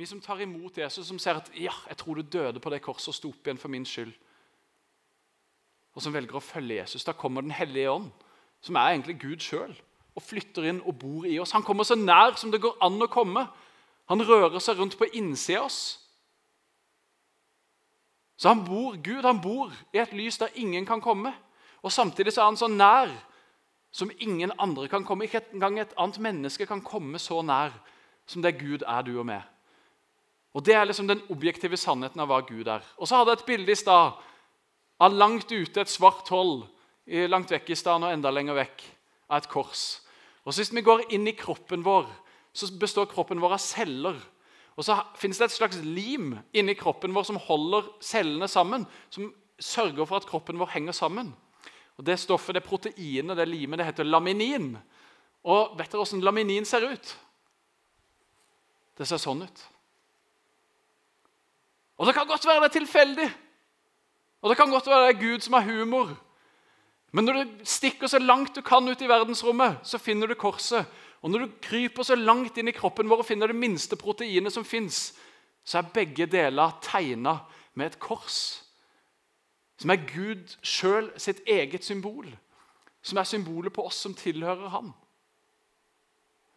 Vi som tar imot Jesus, som sier at ja, jeg tror du døde på det korset og sto opp igjen for min skyld. Og som velger å følge Jesus. Da kommer Den hellige ånd, som er egentlig Gud sjøl, og flytter inn og bor i oss. Han kommer så nær som det går an å komme. Han rører seg rundt på innsida av oss. Så han bor, Gud han bor i et lys der ingen kan komme. Og Samtidig så er han så nær som ingen andre kan komme. Ikke engang et annet menneske kan komme så nær som det Gud er du og meg. Og Det er liksom den objektive sannheten av hva Gud er. Og så hadde jeg et bilde i stad av langt ute et svart hold langt vekk i stad og enda lenger vekk av et kors. Og så Hvis vi går inn i kroppen vår, så består kroppen vår av celler. Og så finnes det et slags lim inni kroppen vår som holder cellene sammen. Som sørger for at kroppen vår henger sammen. Og Det stoffet, det proteinet, det limet, det heter laminin. Og vet dere hvordan laminin ser ut? Det ser sånn ut. Og det kan godt være det er tilfeldig. Og det kan godt være det er Gud som har humor. Men når du stikker så langt du kan ut i verdensrommet, så finner du korset. Og når du kryper så langt inn i kroppen vår og finner det minste proteinet som fins, så er begge deler tegna med et kors. Som er Gud sjøl sitt eget symbol. Som er symbolet på oss som tilhører ham.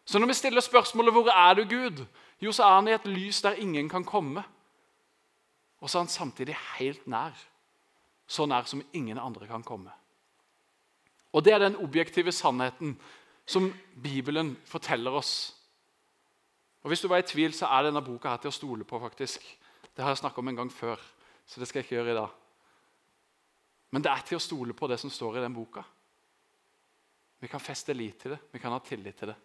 Så når vi stiller spørsmålet 'Hvor er du, Gud?', jo, så er han i et lys der ingen kan komme. Og så er han samtidig helt nær. Så nær som ingen andre kan komme. Og Det er den objektive sannheten som Bibelen forteller oss. Og Hvis du var i tvil, så er denne boka her til å stole på. faktisk. Det har jeg snakka om en gang før, så det skal jeg ikke gjøre i dag. Men det er til å stole på det som står i den boka. Vi kan feste lit til det, vi kan ha tillit til det.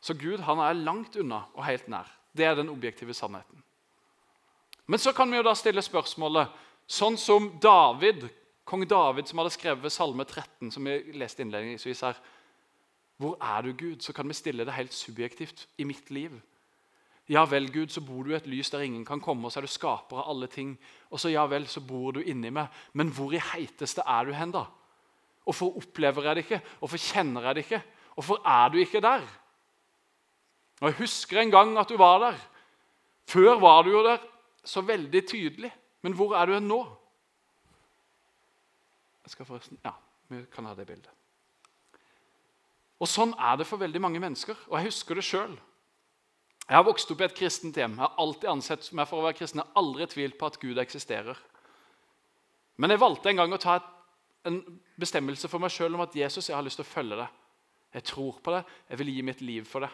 Så Gud han er langt unna og helt nær. Det er den objektive sannheten. Men så kan vi jo da stille spørsmålet, sånn som David, kong David som hadde skrevet Salme 13, som vi leste innledningsvis her. Hvor er du, Gud? Så kan vi stille det helt subjektivt i mitt liv. Ja vel, Gud, så bor du i et lys der ingen kan komme, og så er du skaper av alle ting. Og så ja vel, så bor du inni meg. Men hvor i heiteste er du hen, da? Hvorfor opplever jeg det ikke? Hvorfor kjenner jeg det ikke? Hvorfor er du ikke der? Og Jeg husker en gang at du var der. Før var du jo der så veldig tydelig. Men hvor er du nå? Jeg skal forresten, Ja, vi kan ha det bildet. Og Sånn er det for veldig mange mennesker. Og jeg husker det sjøl. Jeg har vokst opp i et kristent hjem. Jeg har alltid ansett meg for å være kristen. Jeg har aldri tvilt på at Gud eksisterer. Men jeg valgte en gang å ta et, en bestemmelse for meg sjøl om at Jesus, jeg har lyst til å følge deg. Jeg tror på deg. Jeg vil gi mitt liv for det.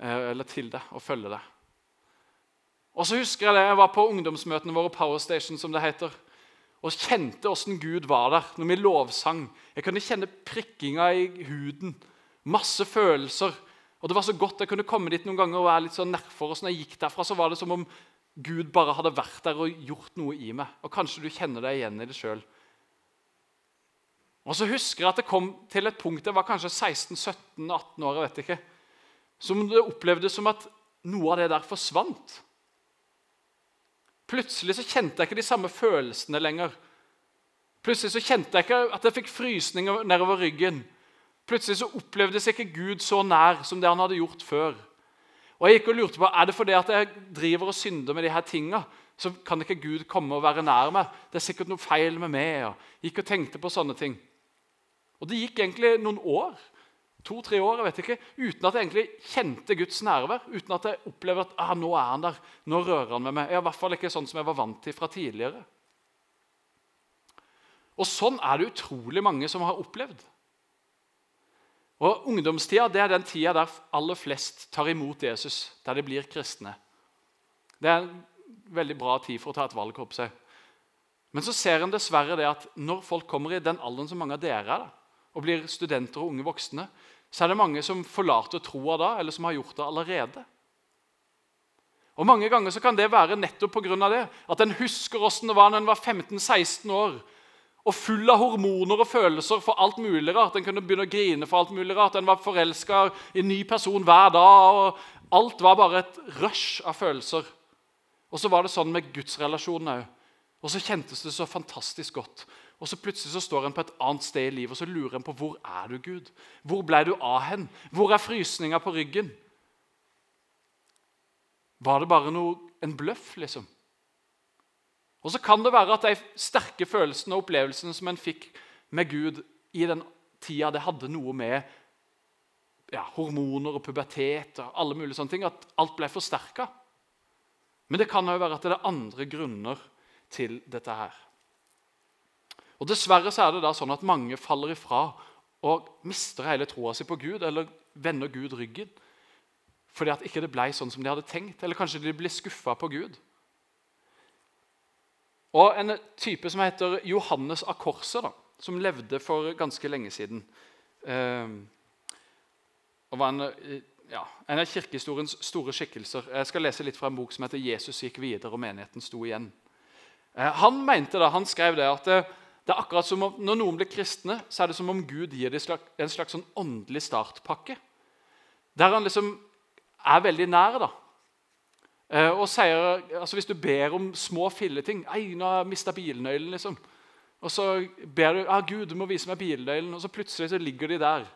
Eh, eller til deg og følge det. Og så husker Jeg det, jeg var på ungdomsmøtene våre, Power Station, som det heter, og kjente åssen Gud var der når vi lovsang. Jeg kunne kjenne prikkinga i huden. Masse følelser. Og Det var så godt jeg kunne komme dit noen ganger og være litt sånn nedfor. Og når jeg gikk derfra, så var det som om Gud bare hadde vært der og gjort noe i meg. Og Kanskje du kjenner deg igjen i det sjøl. Og så husker jeg at det kom til et punkt jeg var kanskje 16-17-18 år. jeg vet ikke, Som det opplevdes som at noe av det der forsvant. Plutselig så kjente jeg ikke de samme følelsene lenger. Plutselig så kjente jeg ikke at jeg fikk frysninger nedover ryggen. Plutselig så opplevdes ikke Gud så nær som det han hadde gjort før. Og jeg gikk og lurte på, Er det fordi at jeg driver og synder med de her tinga, så kan ikke Gud komme og være nær meg? Det er sikkert noe feil med meg. og Gikk og tenkte på sånne ting. Og Det gikk egentlig noen år to-tre år jeg vet ikke, uten at jeg egentlig kjente Guds nærvær. Uten at jeg opplever at ah, nå er han der, nå rører han med meg. Jeg er i hvert fall ikke sånn som jeg var vant til fra tidligere. Og Sånn er det utrolig mange som har opplevd. Og Ungdomstida det er den tida der aller flest tar imot Jesus, der de blir kristne. Det er en veldig bra tid for å ta et valg. opp seg. Men så ser en dessverre det at når folk kommer i den alderen som mange av dere er, og blir studenter og unge voksne, så er det mange som forlater troa da, eller som har gjort det allerede. Og Mange ganger så kan det være nettopp pga. det, at en husker hvordan det var når en var 15-16 år og full av hormoner og følelser for alt mulig rart. En kunne begynne å grine for alt mulig rart. En var forelska i en ny person hver dag. og Alt var bare et rush av følelser. Og så var det sånn med gudsrelasjonen òg. Og så kjentes det så fantastisk godt. Og så plutselig så står en på et annet sted i livet og så lurer en på hvor er du, Gud? Hvor ble du av hen? Hvor er frysninga på ryggen? Var det bare noe, en bløff, liksom? Og så kan det være at de sterke følelsene og opplevelsene som en fikk med Gud i den tida, det hadde noe med ja, hormoner og pubertet og alle mulige sånne ting, at alt ble forsterka. Men det kan òg være at det er andre grunner til dette her. Og Dessverre så er det da sånn at mange faller ifra og mister hele troa si på Gud, eller vender Gud ryggen fordi at ikke det ble sånn som de hadde tenkt. Eller kanskje de ble skuffa på Gud. Og En type som heter Johannes av Korset, som levde for ganske lenge siden eh, og var en, ja, en av kirkehistoriens store skikkelser. Jeg skal lese litt fra en bok som heter 'Jesus gikk videre, og menigheten sto igjen'. Eh, han mente da, han skrev det at det, det er akkurat som om, Når noen blir kristne, så er det som om Gud gir dem en slags sånn åndelig startpakke. Der han liksom er veldig nær. da. Eh, og sier, altså Hvis du ber om små filleting 'Ei, nå har jeg mista bilnøkkelen.' Liksom. Og så ber du ah, 'Gud, du må vise meg bilnøkkelen.' Og så plutselig så ligger de der.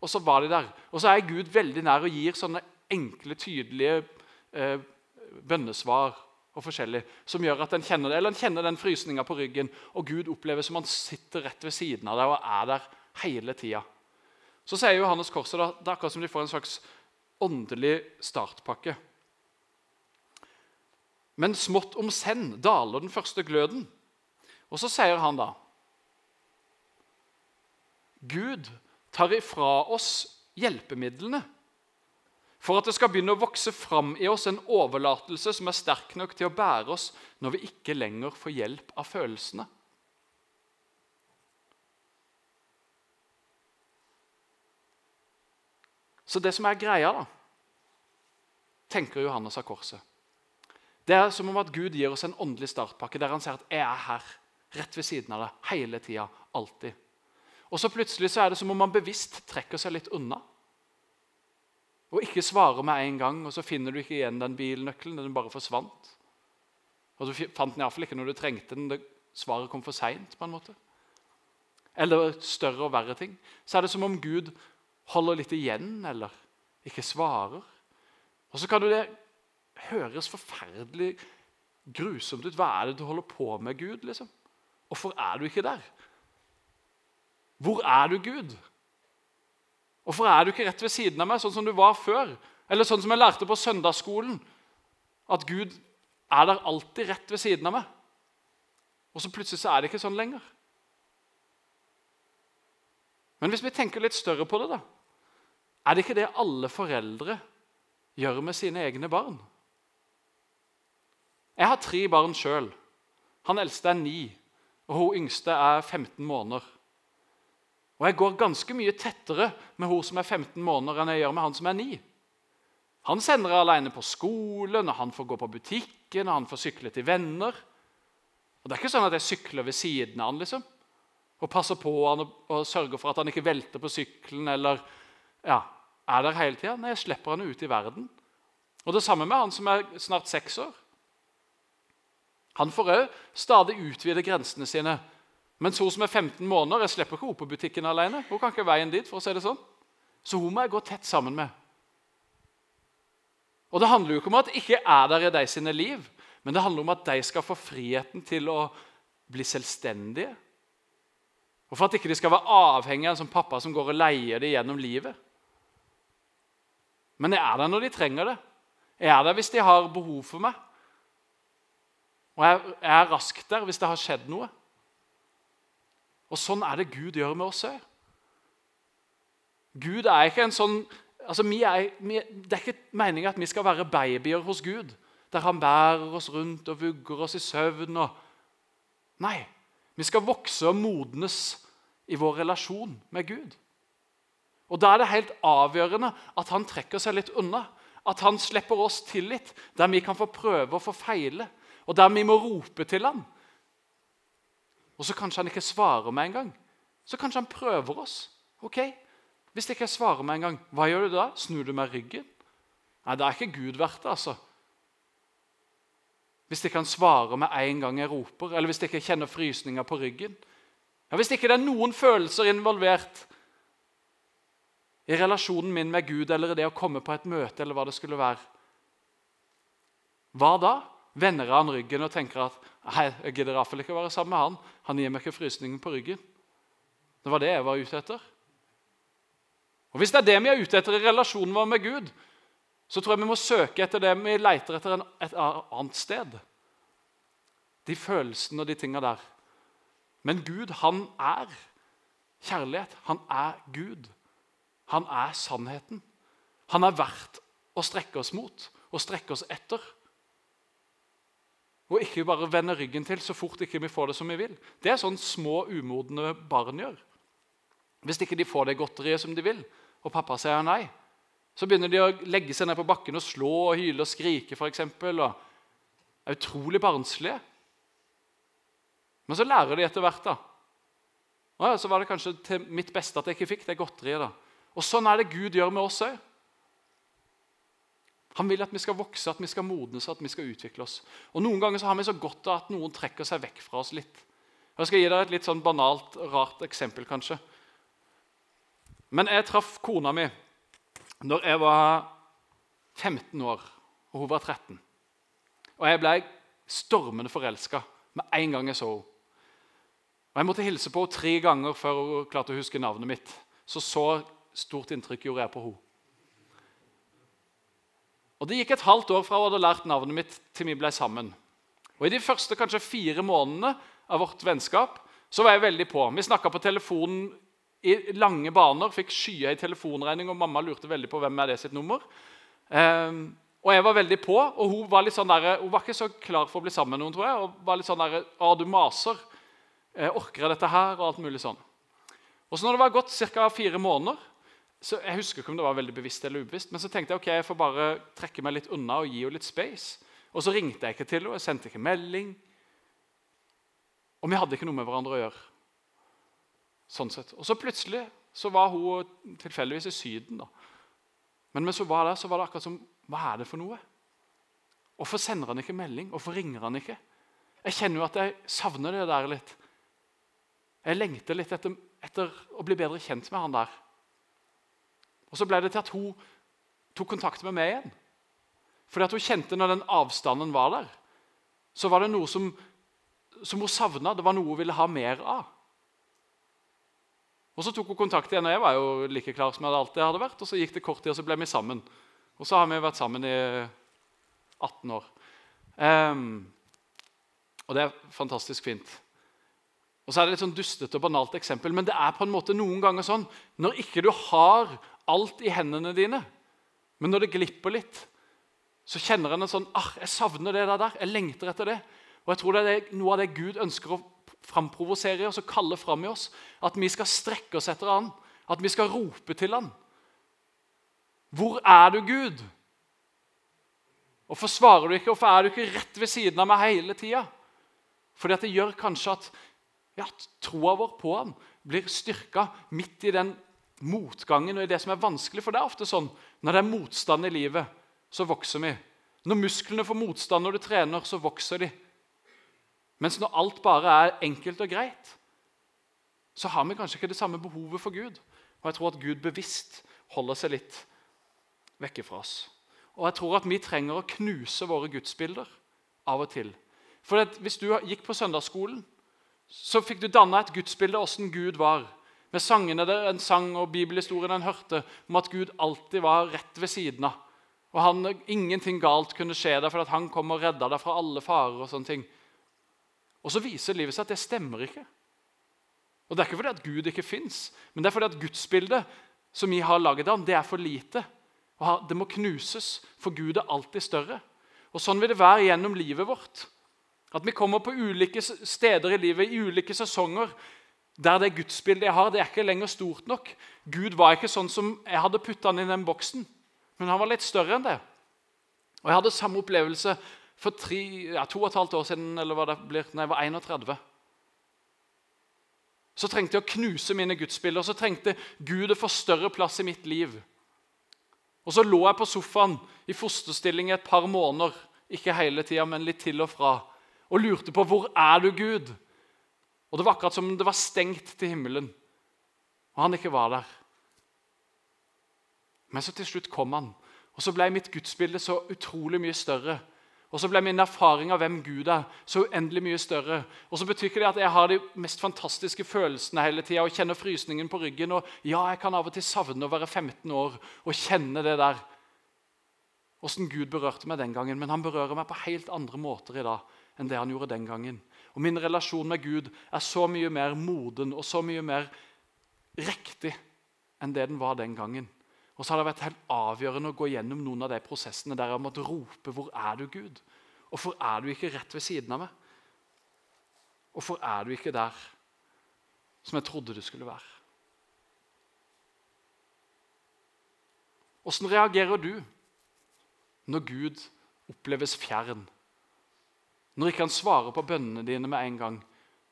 Og så var de der. Og så er Gud veldig nær og gir sånne enkle, tydelige eh, bønnesvar og forskjellig, som gjør at en kjenner det, eller en kjenner den frysninga på ryggen, og Gud opplever som han sitter rett ved siden av deg og er der hele tida. Så sier Johannes Korset at det er akkurat som de får en slags åndelig startpakke. Men smått om senn daler den første gløden. Og så sier han da Gud tar ifra oss hjelpemidlene for at det skal begynne å vokse fram i oss en overlatelse som er sterk nok til å bære oss når vi ikke lenger får hjelp av følelsene. Så det som er greia, da, tenker Johannes av Korset Det er som om at Gud gir oss en åndelig startpakke der han sier at 'jeg er her', rett ved siden av deg, hele tida, alltid. Og så plutselig så er det som om han bevisst trekker seg litt unna. Og ikke svarer med en gang, og så finner du ikke igjen den bilnøkkelen. Den bare forsvant. Og Du fant den iallfall ikke når du trengte den. Svaret kom for seint. Eller større og verre ting. Så er det som om Gud holder litt igjen eller ikke svarer. Og så kan du det høres forferdelig grusomt ut. Hva er det du holder på med, Gud? liksom? Hvorfor er du ikke der? Hvor er du, Gud? Hvorfor er du ikke rett ved siden av meg, sånn som du var før? Eller sånn som jeg lærte på søndagsskolen, at Gud er der alltid rett ved siden av meg. Og så plutselig så er det ikke sånn lenger. Men hvis vi tenker litt større på det, da Er det ikke det alle foreldre gjør med sine egne barn? Jeg har tre barn sjøl. Han eldste er ni, og hun yngste er 15 måneder. Og jeg går ganske mye tettere med hun som er 15 måneder, enn jeg gjør med han som er 9. Han sender jeg alene på skolen, og han får gå på butikken, og han får sykle til venner. Og Det er ikke sånn at jeg sykler ved siden av han liksom, og passer på han og, og sørger for at han ikke velter på sykkelen eller ja, er der hele tida. Nei, jeg slipper han ut i verden. Og Det samme med han som er snart seks år. Han får òg stadig utvide grensene sine mens hun som er 15 måneder, jeg slipper ikke henne på butikken alene. Hun kan ikke veien dit, for å si det sånn. Så hun må jeg gå tett sammen med. Og Det handler jo ikke om at det ikke er der i de sine liv, men det handler om at de skal få friheten til å bli selvstendige. Og for at ikke de skal være avhengige av en sånn pappa som går og leier dem gjennom livet. Men jeg er der når de trenger det. Jeg er der hvis de har behov for meg. Og jeg er raskt der hvis det har skjedd noe. Og sånn er det Gud gjør med oss òg. Gud er ikke en sånn altså er, vi, Det er ikke meningen at vi skal være babyer hos Gud, der han bærer oss rundt og vugger oss i søvn. Og, nei, vi skal vokse og modnes i vår relasjon med Gud. Og Da er det helt avgjørende at han trekker seg litt unna. At han slipper oss til litt, der vi kan få prøve og få feile. Og der vi må rope til ham og så kanskje han ikke svarer med en gang. Så kanskje han prøver oss. Ok, Hvis ikke jeg svarer med en gang, hva gjør du da? Snur du meg ryggen? Nei, det er ikke Gud verdt det, altså. Hvis ikke han svarer med en gang jeg roper, eller hvis ikke kjenner frysninger på ryggen. Ja, Hvis ikke det er noen følelser involvert i relasjonen min med Gud eller i det å komme på et møte, eller hva det skulle være, Hva da? Vender han ryggen og tenker at nei, jeg gidder iallfall ikke å være sammen med han. Han gir meg ikke frysningen på ryggen. Det var det jeg var ute etter. Og Hvis det er det vi er ute etter i relasjonen vår med Gud, så tror jeg vi må søke etter det vi leter etter et annet sted. De følelsene og de tinga der. Men Gud, han er kjærlighet. Han er Gud. Han er sannheten. Han er verdt å strekke oss mot og strekke oss etter. Og ikke bare vende ryggen til så fort ikke vi får det som vi vil. Det er sånn små, umodne barn gjør. Hvis ikke de får det godteriet som de vil, og pappa sier nei, så begynner de å legge seg ned på bakken og slå og hyle og skrike og er utrolig barnslige. Men så lærer de etter hvert. da. Og Så var det kanskje til mitt beste at jeg ikke fikk det godteriet. da. Og Sånn er det Gud gjør med oss òg. Han vil at vi skal vokse, at vi skal modnes, at vi skal utvikle oss. Og Noen ganger så har vi så godt av at noen trekker seg vekk fra oss litt. Jeg skal gi dere et litt sånn banalt, rart eksempel, kanskje. Men jeg traff kona mi når jeg var 15 år, og hun var 13. Og jeg ble stormende forelska med en gang jeg så henne. Og Jeg måtte hilse på henne tre ganger før hun klarte å huske navnet mitt. Så så stort inntrykk gjorde jeg på henne. Og Det gikk et halvt år fra hun hadde lært navnet mitt, til vi ble sammen. Og I de første kanskje fire månedene av vårt vennskap så var jeg veldig på. Vi snakka på telefonen i lange baner, fikk skyhøy telefonregning, og mamma lurte veldig på hvem er det sitt nummer. Um, og jeg var veldig på, og hun var litt sånn der, hun var ikke så klar for å bli sammen med noen. tror jeg, og var litt sånn der, å, du maser. Jeg orker jeg dette her? Og alt mulig sånn. Og så når det var gått ca. fire måneder, så Jeg husker ikke om det var veldig bevisst eller ubevisst, men så tenkte jeg ok, jeg får bare trekke meg litt unna og gi henne litt space. Og så ringte jeg ikke til henne, jeg sendte ikke melding. Og vi hadde ikke noe med hverandre å gjøre. Sånn sett. Og så plutselig så var hun tilfeldigvis i Syden. da. Men mens hun var der, så var det akkurat som Hva er det for noe? Hvorfor sender han ikke melding? Hvorfor ringer han ikke? Jeg kjenner jo at jeg savner det der litt. Jeg lengter litt etter, etter å bli bedre kjent med han der. Og Så ble det til at hun tok kontakt med meg igjen. Fordi at hun kjente når den avstanden var der, så var det noe som, som hun savna. Det var noe hun ville ha mer av. Og Så tok hun kontakt igjen, og jeg var jo like klar som jeg alltid hadde vært. og Så gikk det kort tid, og så ble vi sammen. Og så har vi vært sammen i 18 år. Um, og det er fantastisk fint. Og så er det et sånn dustete og banalt eksempel, men det er på en måte noen ganger sånn når ikke du har alt i hendene dine, men når det glipper litt, så kjenner en en sånn ah, 'Jeg savner det der. Jeg lengter etter det.' Og jeg tror det er noe av det Gud ønsker å framprovosere oss og kalle fram i oss. At vi skal strekke oss etter Han. At vi skal rope til Han. Hvor er du, Gud? Hvorfor svarer du ikke? Hvorfor er du ikke rett ved siden av meg hele tida? Fordi at det gjør kanskje at ja, troa vår på ham blir styrka midt i den motgangen og i det som er vanskelig. For det er ofte sånn når det er motstand i livet, så vokser vi. Når musklene får motstand når du trener, så vokser de. Mens når alt bare er enkelt og greit, så har vi kanskje ikke det samme behovet for Gud. Og jeg tror at Gud bevisst holder seg litt vekke fra oss. Og jeg tror at vi trenger å knuse våre gudsbilder av og til. For Hvis du gikk på søndagsskolen, så fikk du danna et gudsbilde av åssen Gud var. Med sangene der en sang og bibelhistorien en hørte om at Gud alltid var rett ved siden av. Og han, Ingenting galt kunne skje der, for at han kom og redda deg fra alle farer. Og sånne ting. Og så viser livet seg at det stemmer ikke. Og Det er ikke fordi at Gud ikke fins, men det er fordi at gudsbildet som vi har laget av det er for lite. Og Det må knuses, for Gud er alltid større. Og Sånn vil det være gjennom livet vårt. At vi kommer på ulike steder i livet, i ulike sesonger, der det gudsbildet jeg har, det er ikke lenger stort nok. Gud var ikke sånn som jeg hadde putta han i den boksen, men han var litt større enn det. Og Jeg hadde samme opplevelse for tre, ja, to og et halvt år siden, eller hva det blir, når jeg var 31. Så trengte jeg å knuse mine gudsbilder, så trengte Gud å få større plass i mitt liv. Og Så lå jeg på sofaen i fosterstilling i et par måneder, ikke hele tida, men litt til og fra, og lurte på hvor er du, Gud? Og Det var akkurat som det var stengt til himmelen, og han ikke var der. Men så til slutt kom han, og så ble mitt gudsbilde så utrolig mye større. Og så ble min erfaring av hvem Gud er, så uendelig mye større. Og så betyr ikke det at jeg har de mest fantastiske følelsene hele tida og kjenner frysningen på ryggen. Og ja, jeg kan av og til savne å være 15 år og kjenne det der. Åssen Gud berørte meg den gangen. Men han berører meg på helt andre måter i dag enn det han gjorde den gangen. Og min relasjon med Gud er så mye mer moden og så mye mer riktig enn det den var den gangen. Og så har det vært helt avgjørende å gå gjennom noen av de prosessene der jeg måtte rope 'Hvor er du, Gud?' Hvorfor er du ikke rett ved siden av meg? Hvorfor er du ikke der som jeg trodde du skulle være? Åssen reagerer du når Gud oppleves fjern? Når ikke han svarer på bønnene dine med en gang?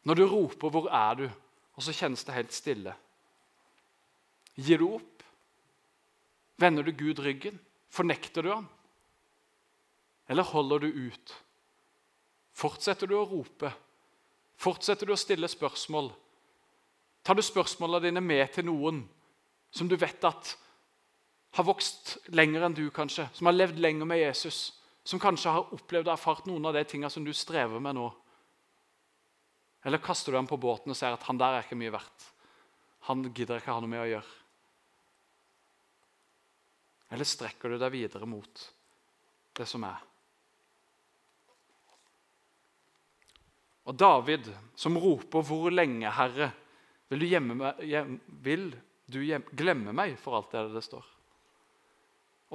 Når du roper 'Hvor er du?' og så kjennes det helt stille? Gir du opp? Vender du Gud ryggen? Fornekter du ham? Eller holder du ut? Fortsetter du å rope? Fortsetter du å stille spørsmål? Tar du spørsmålene dine med til noen som du vet at har vokst lenger enn du, kanskje, som har levd lenger med Jesus, som kanskje har opplevd og erfart noen av de tingene som du strever med nå? Eller kaster du ham på båten og ser at 'han der er ikke mye verdt'? Han gidder ikke ha noe med å gjøre. Eller strekker du deg videre mot det som er? Og David, som roper 'Hvor lenge, Herre, vil du, hjem, vil du glemme meg?' for alt det det står.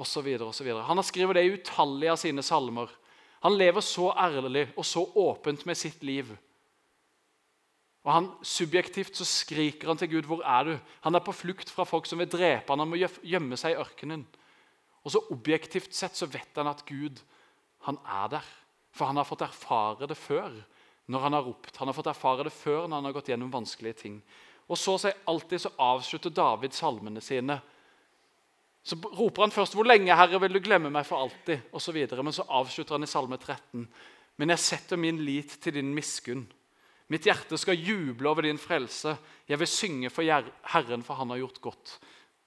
Og så videre, og videre. Han har skrevet det i utallige av sine salmer. Han lever så ærlig og så åpent med sitt liv. Og han, Subjektivt så skriker han til Gud 'Hvor er du?' Han er på flukt fra folk som vil drepe han, han må gjemme seg i ørkenen. Og så objektivt sett så vet han at Gud han er der. For han har fått erfare det før når han har ropt. Han har fått erfare det før når han har gått gjennom vanskelige ting. Og så sier alltid så avslutter David salmene sine. Så roper han først 'Hvor lenge, Herre, vil du glemme meg for alltid?' Og så videre. Men så avslutter han i Salme 13. Men jeg setter min lit til din miskunn. Mitt hjerte skal juble over din frelse. Jeg vil synge for Herren, for han har gjort godt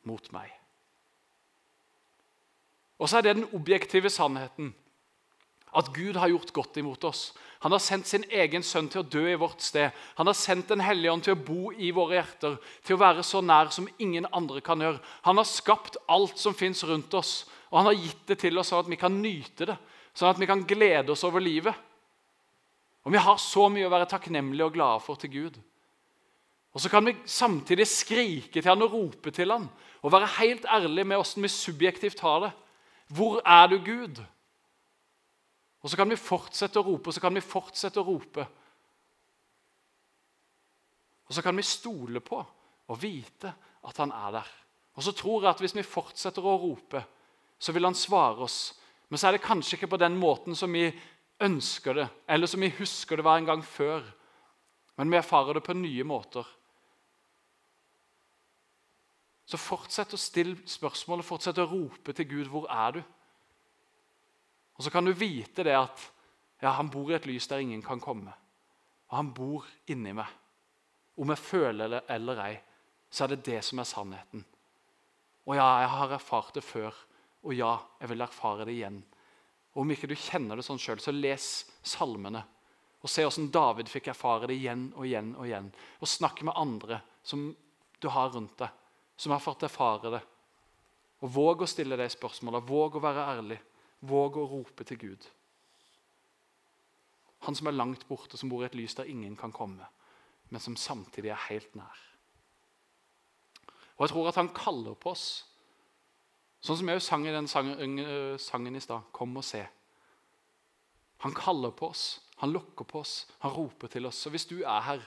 mot meg. Og så er det den objektive sannheten. At Gud har gjort godt imot oss. Han har sendt sin egen sønn til å dø i vårt sted. Han har sendt Den hellige ånd til å bo i våre hjerter, til å være så nær som ingen andre kan gjøre. Han har skapt alt som fins rundt oss, og han har gitt det til oss sånn at vi kan nyte det. Sånn at vi kan glede oss over livet. Og vi har så mye å være takknemlige og glade for til Gud. Og Så kan vi samtidig skrike til han og rope til han, og være helt ærlige med åssen vi subjektivt har det. Hvor er du, Gud? Og så kan vi fortsette å rope, og så kan vi fortsette å rope. Og så kan vi stole på og vite at han er der. Og så tror jeg at hvis vi fortsetter å rope, så vil han svare oss. Men så er det kanskje ikke på den måten som vi ønsker det, eller som vi husker det var en gang før. Men vi erfarer det på nye måter. Så fortsett å stille spørsmålet, fortsett å rope til Gud 'Hvor er du?' Og Så kan du vite det at ja, han bor i et lys der ingen kan komme. Og han bor inni meg. Om jeg føler det eller ei, så er det det som er sannheten. Og ja, jeg har erfart det før, og ja, jeg vil erfare det igjen. Og Om ikke du kjenner det sånn sjøl, så les salmene. Og se hvordan David fikk erfare det igjen og igjen og igjen. Og snakk med andre som du har rundt deg som har fått erfare det. Og Våg å stille de spørsmåla. våg å være ærlig, våg å rope til Gud. Han som er langt borte, som bor i et lys der ingen kan komme, men som samtidig er helt nær. Og Jeg tror at han kaller på oss, sånn som jeg sang i den sangen, øh, sangen i stad. Kom og se. Han kaller på oss, han lokker på oss, han roper til oss. Og hvis du er her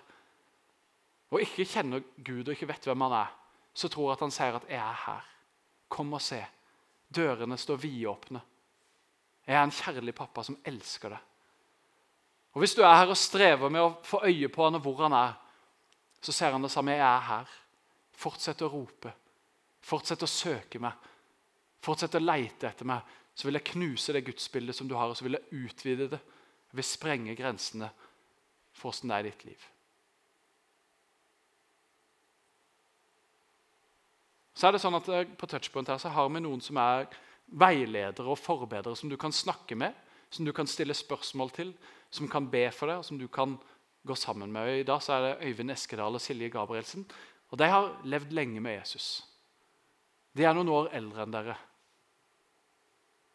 og ikke kjenner Gud og ikke vet hvem han er, så tror jeg at han sier at 'jeg er her'. Kom og se. Dørene står vidåpne. Jeg er en kjærlig pappa som elsker deg. Og Hvis du er her og strever med å få øye på han og hvor han er, så ser han det samme. Jeg er her. Fortsett å rope. Fortsett å søke meg. Fortsett å leite etter meg. Så vil jeg knuse det gudsbildet som du har, og så vil jeg utvide det. Jeg vil sprenge grensene for åssen det er i ditt liv. Så er det sånn at eh, På Touchpoint her så har vi noen som er veiledere og forbedere som du kan snakke med. som du kan stille spørsmål til, som kan be for deg, og som du kan gå sammen med. I dag er det Øyvind Eskedal og Silje Gabrielsen. Og De har levd lenge med Jesus. De er noen år eldre enn dere.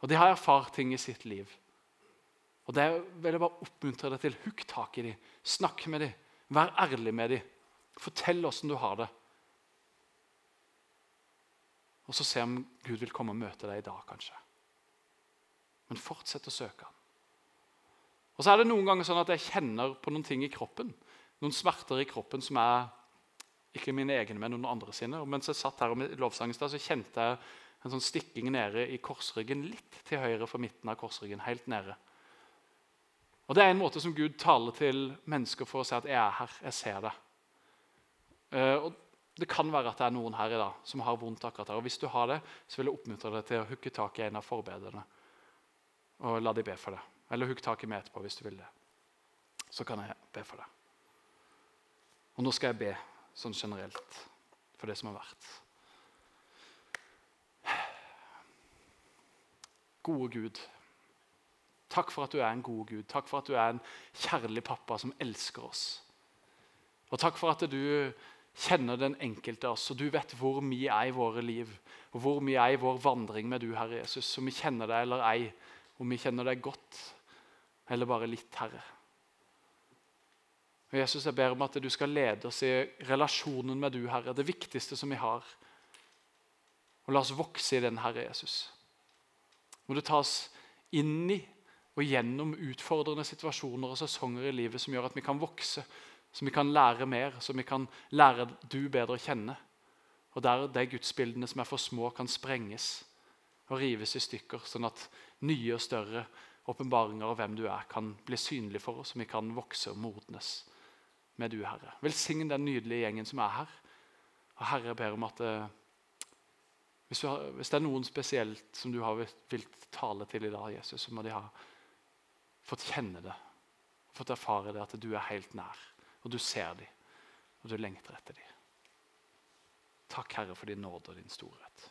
Og de har erfart ting i sitt liv. Og det vil jeg bare oppmuntre deg til. Hukk tak i dem. Snakk med dem. Vær ærlig med dem. Fortell åssen du har det. Og så se om Gud vil komme og møte deg i dag, kanskje. Men fortsett å søke ham. Og så er det noen ganger sånn at jeg kjenner på noen ting i kroppen. Noen smerter i kroppen som er ikke mine egne, men noen andre sine. Og mens jeg satt her i lovsangen, så kjente jeg en sånn stikking nede i korsryggen, litt til høyre for midten av korsryggen. helt nede. Og Det er en måte som Gud taler til mennesker for å si at 'jeg er her, jeg ser det'. Uh, og Det kan være at det er noen her i dag som har vondt akkurat her. og Hvis du har det, så vil jeg oppmuntre deg til å hooke tak i en av forbederne og la de be for det. Eller hugg tak i meg etterpå hvis du vil det. Så kan jeg be for det. Og nå skal jeg be sånn generelt for det som har vært. Gode Gud. Takk for at du er en god Gud. Takk for at du er en kjærlig pappa som elsker oss. Og takk for at du kjenner den enkelte av oss, og du vet hvor vi er i våre liv. Og hvor vi er i vår vandring med du, Herre Jesus. Om vi kjenner deg eller ei, om vi kjenner deg godt eller bare litt, Herre. Og Jesus, Jeg ber om at du skal lede oss i relasjonen med du, Herre, det viktigste som vi har. Og la oss vokse i den, Herre Jesus. Må du ta oss inn i og gjennom utfordrende situasjoner og sesonger i livet som gjør at vi kan vokse, så vi kan lære mer, så vi kan lære du bedre å kjenne. Og der de gudsbildene som er for små, kan sprenges og rives i stykker, sånn at nye og større åpenbaringer av hvem du er, kan bli synlig for oss, og vi kan vokse og modnes med du, Herre. Velsign den nydelige gjengen som er her. Og Herre, jeg ber om at eh, hvis, har, hvis, det er noen spesielt som du har vilt tale til i dag, Jesus, så må de ha fått kjenne det, fått erfare det at du er helt nær, og du ser dem, og du lengter etter dem. Takk, Herre, for din nåde og din storhet.